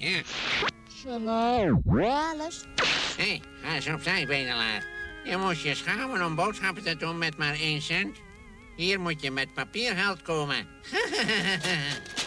Ja. Hé, hey, ga eens opzij, bedelaar. Je moest je schamen om boodschappen te doen met maar één cent. Hier moet je met papiergeld komen.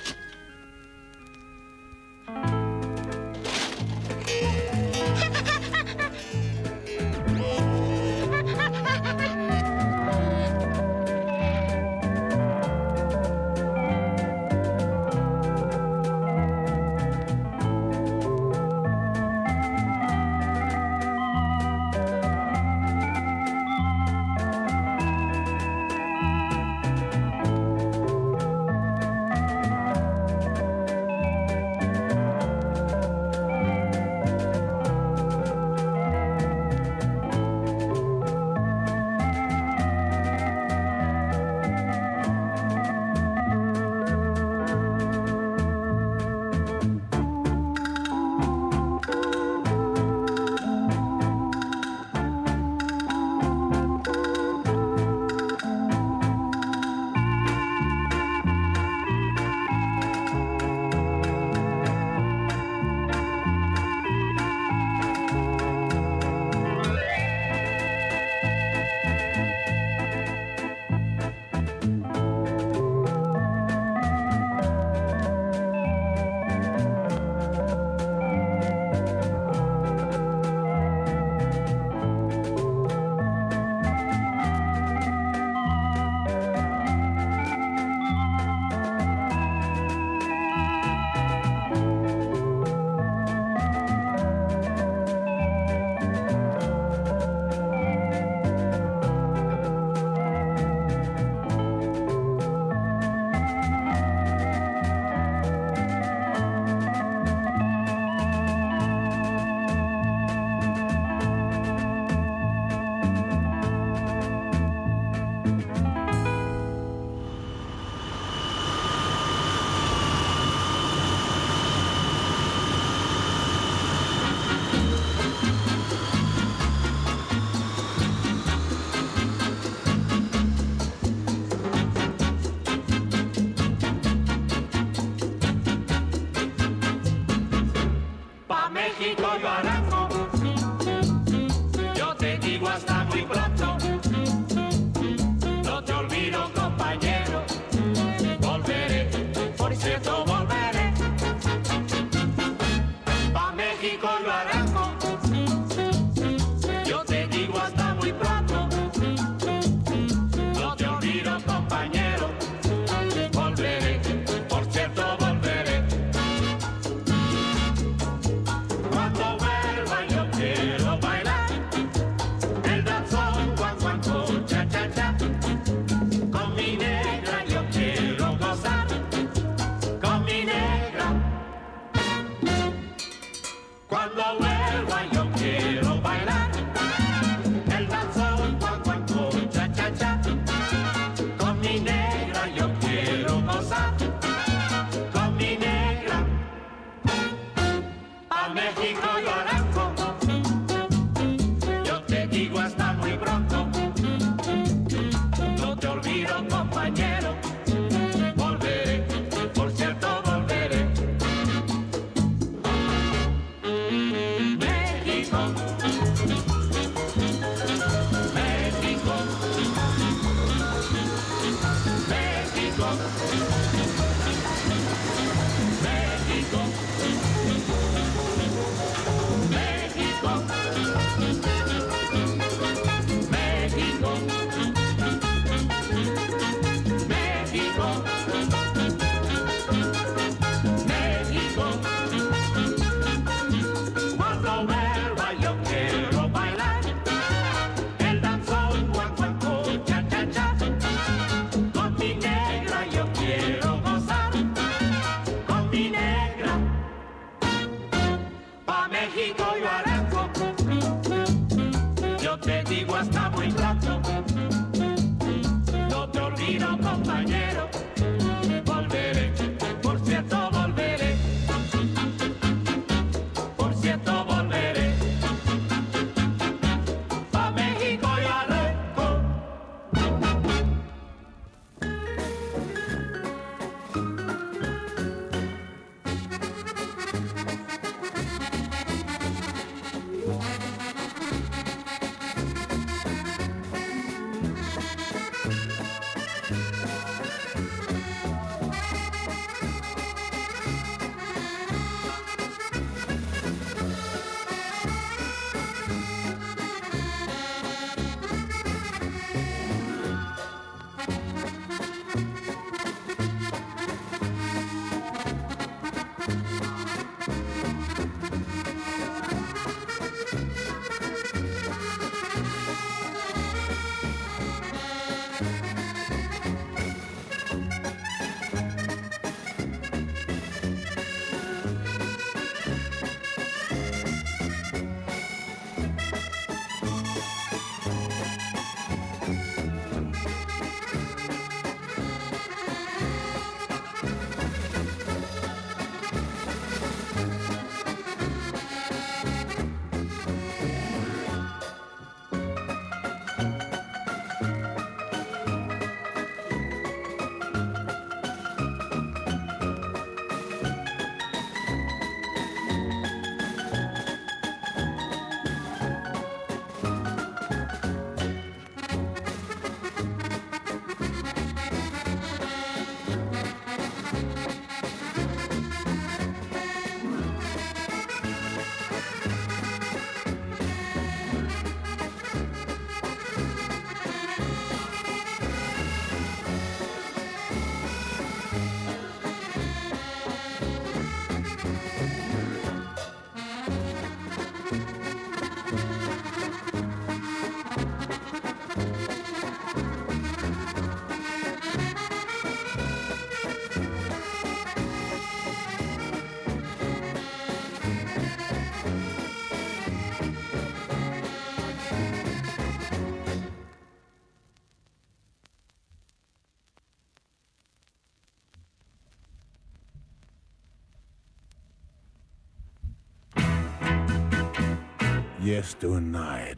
tonight.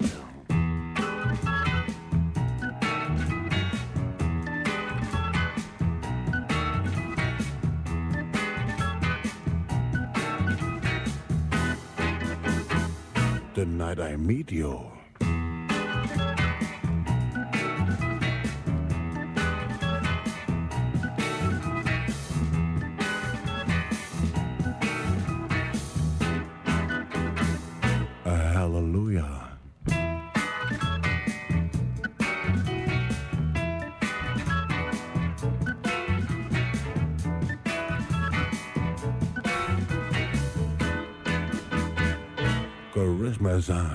The night I meet you. was on.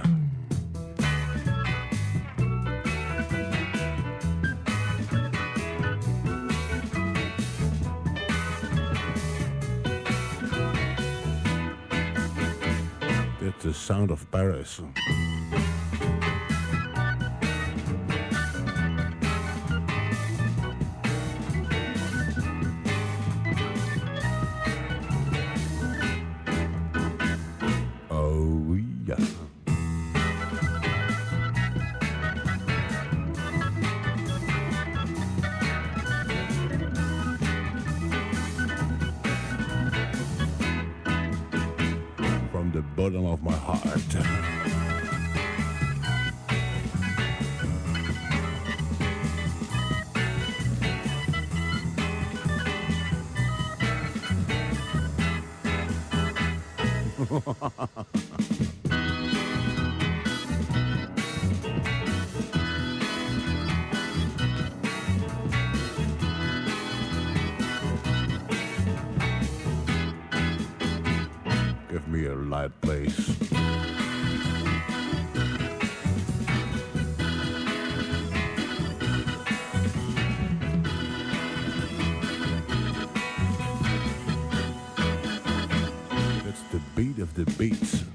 the beats.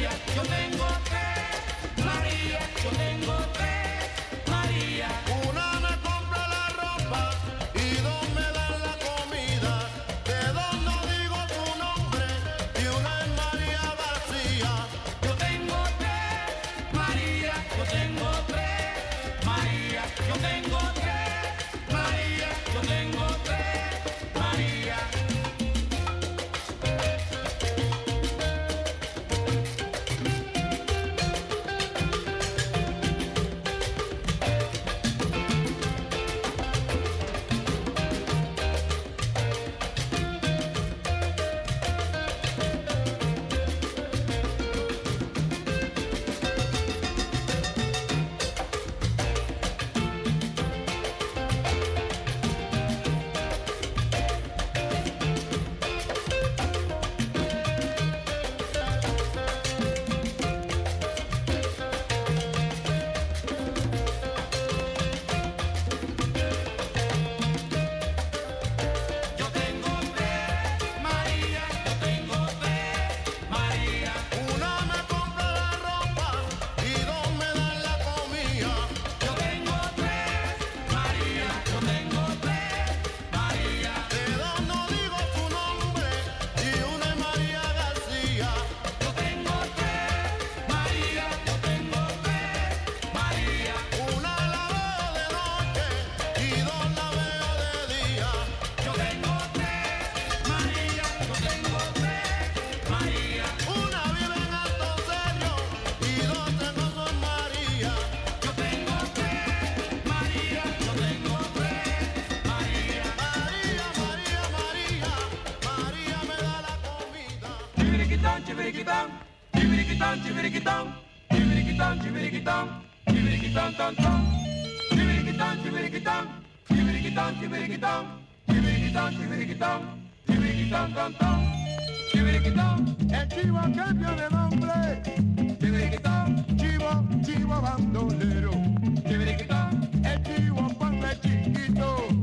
María, yo tengo fe. María, yo tengo fe. chibbity-dong, chibbity-dong, chibbity-dong, chibbity-dong, chibbity-dong, chibbity-dong-dong-dong, chibbity-dong. El chivo cambio de nombre. Chibbity-dong, chivo, chivo bandolero. Chibbity-dong, el chivo pan de chiquito.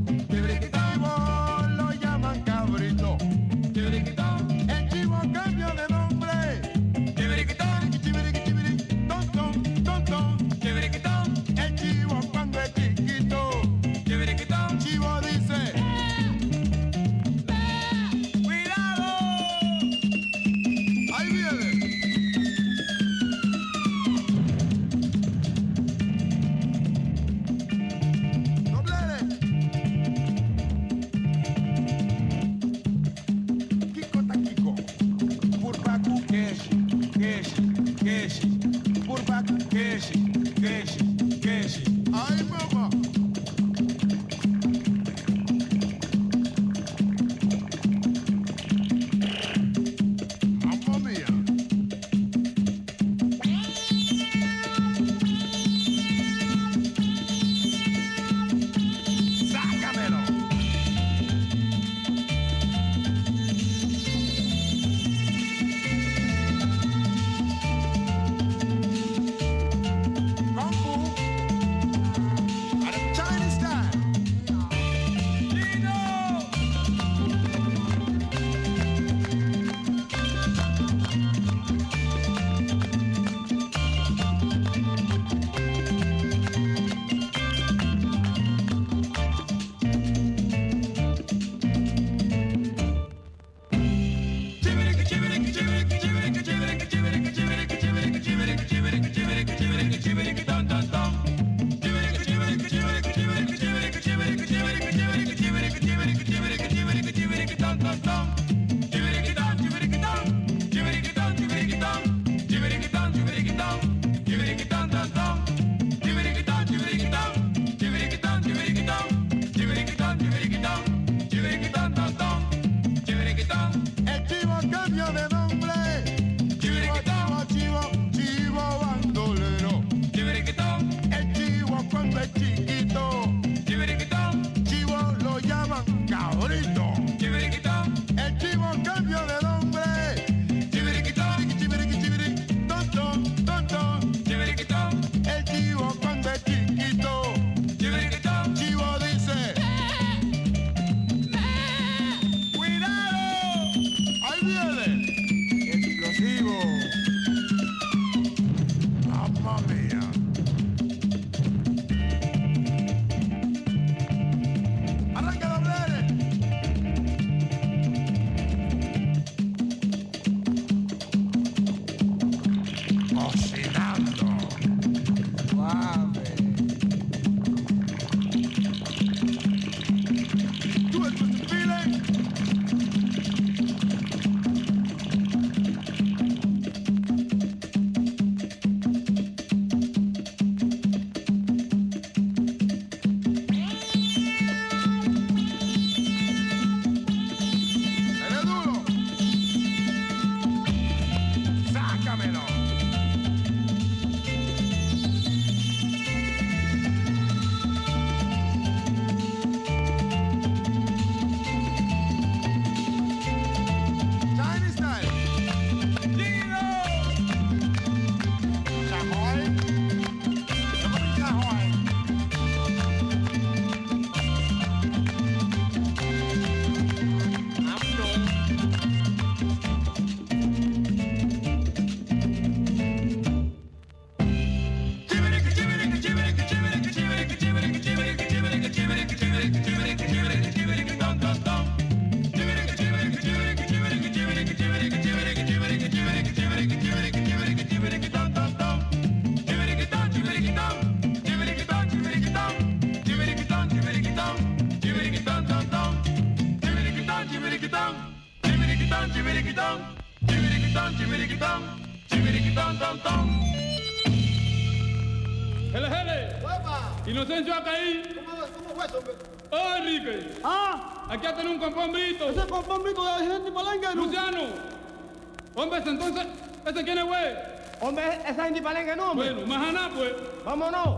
Entonces, ¿ese quién es, güey? Hombre, esa es Indy Palenque, no, hombre. Bueno, Mahaná, pues. Vámonos.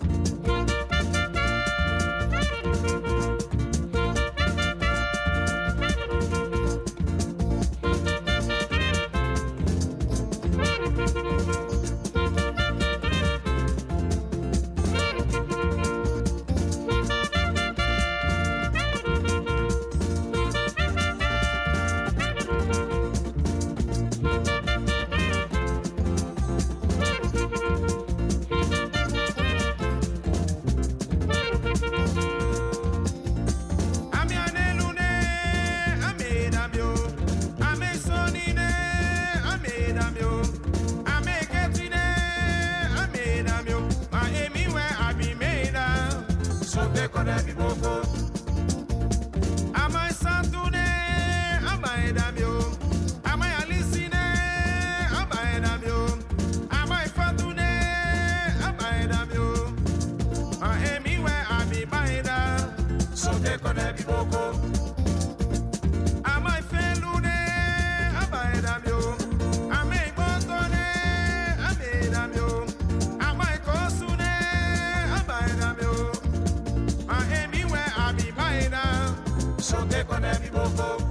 them you. And I be buying them, so they could have be boko. And my fellow they, I buy them you. I make boko they, I made them you. And my costume they, I buy them you. And anywhere I be buying them, so take could have be.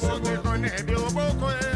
Porque con el bioboco es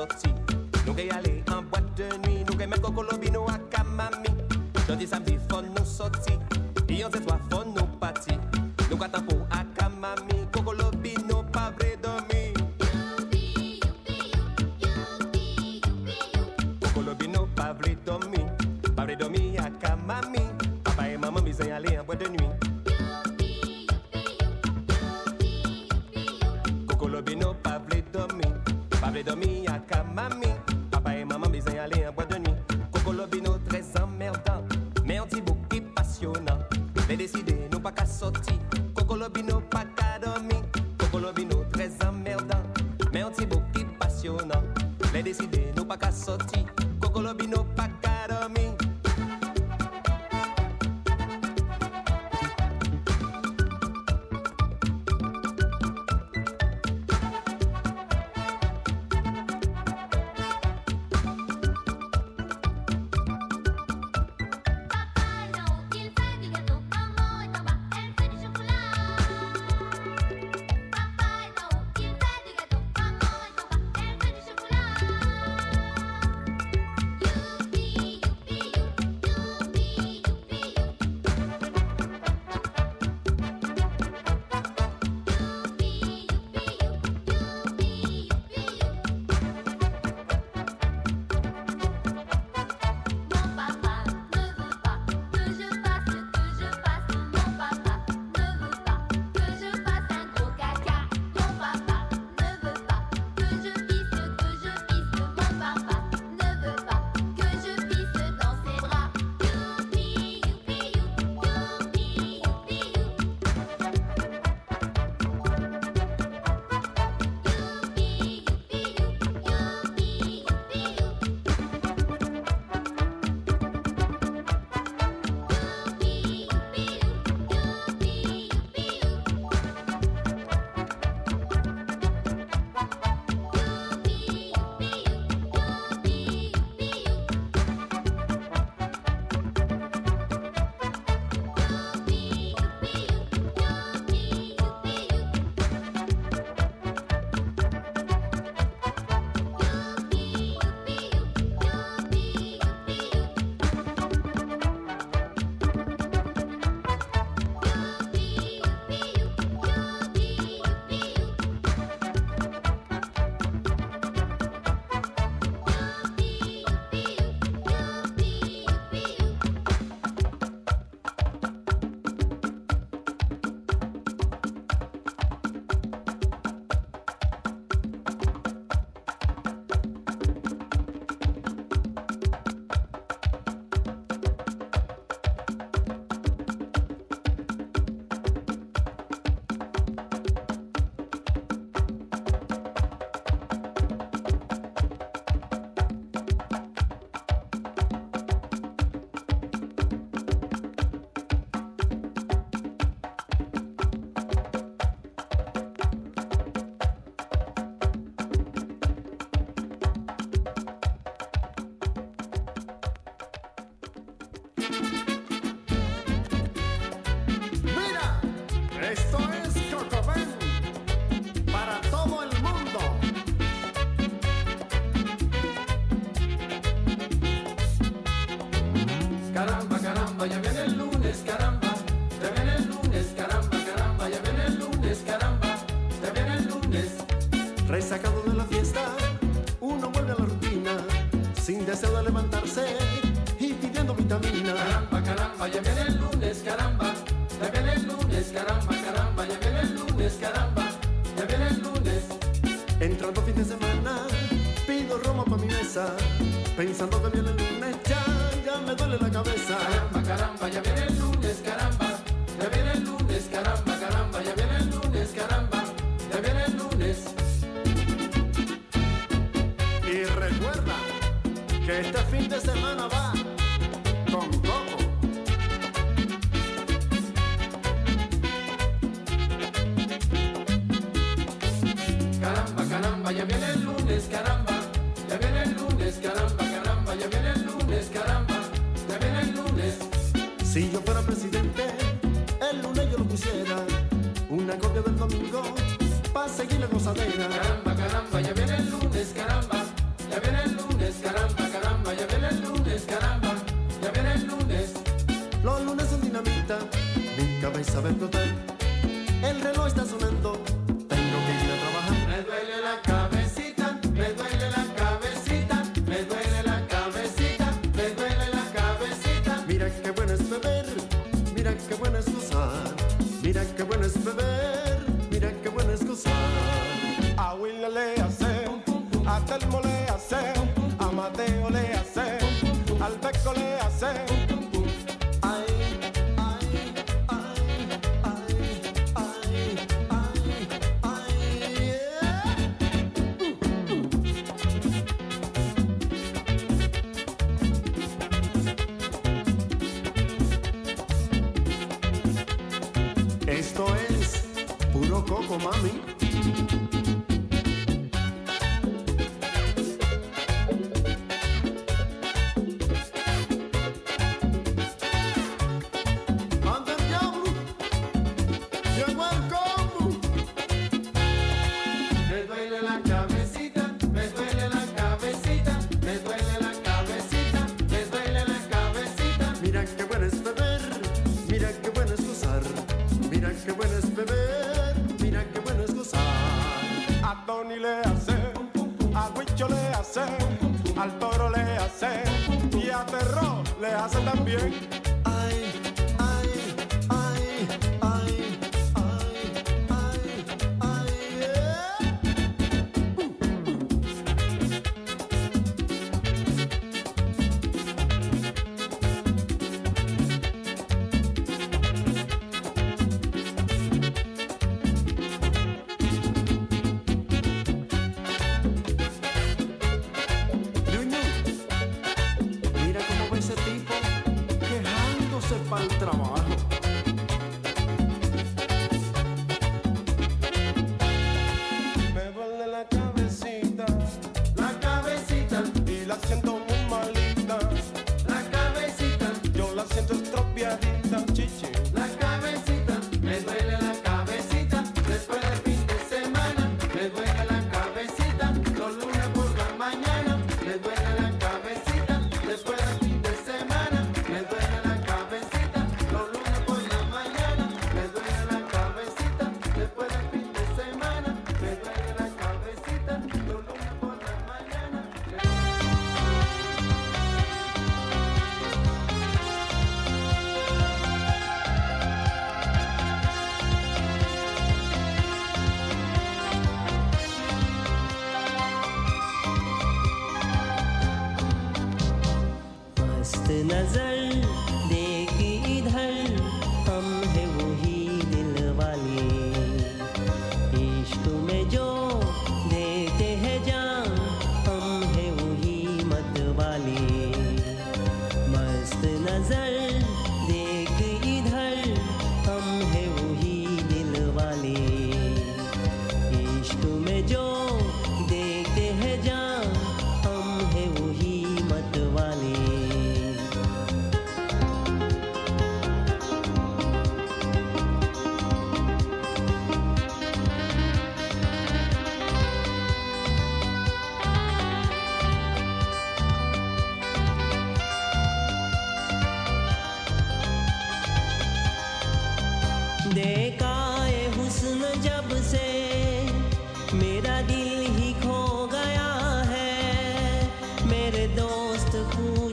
sorti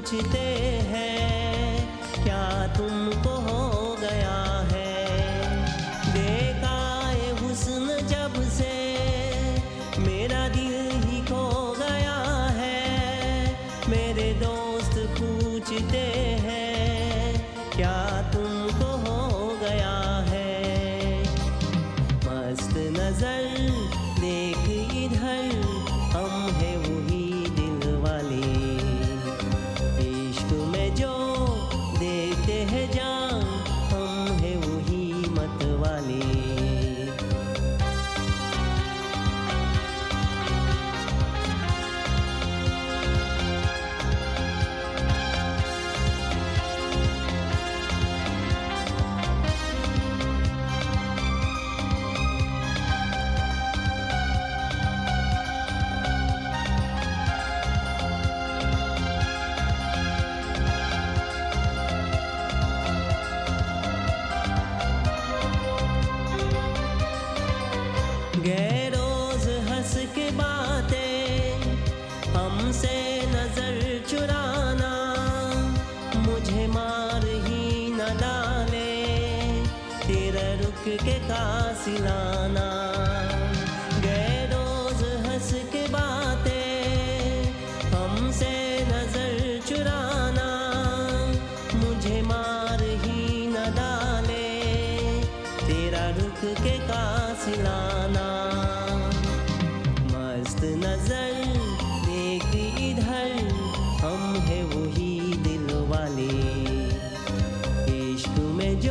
चिते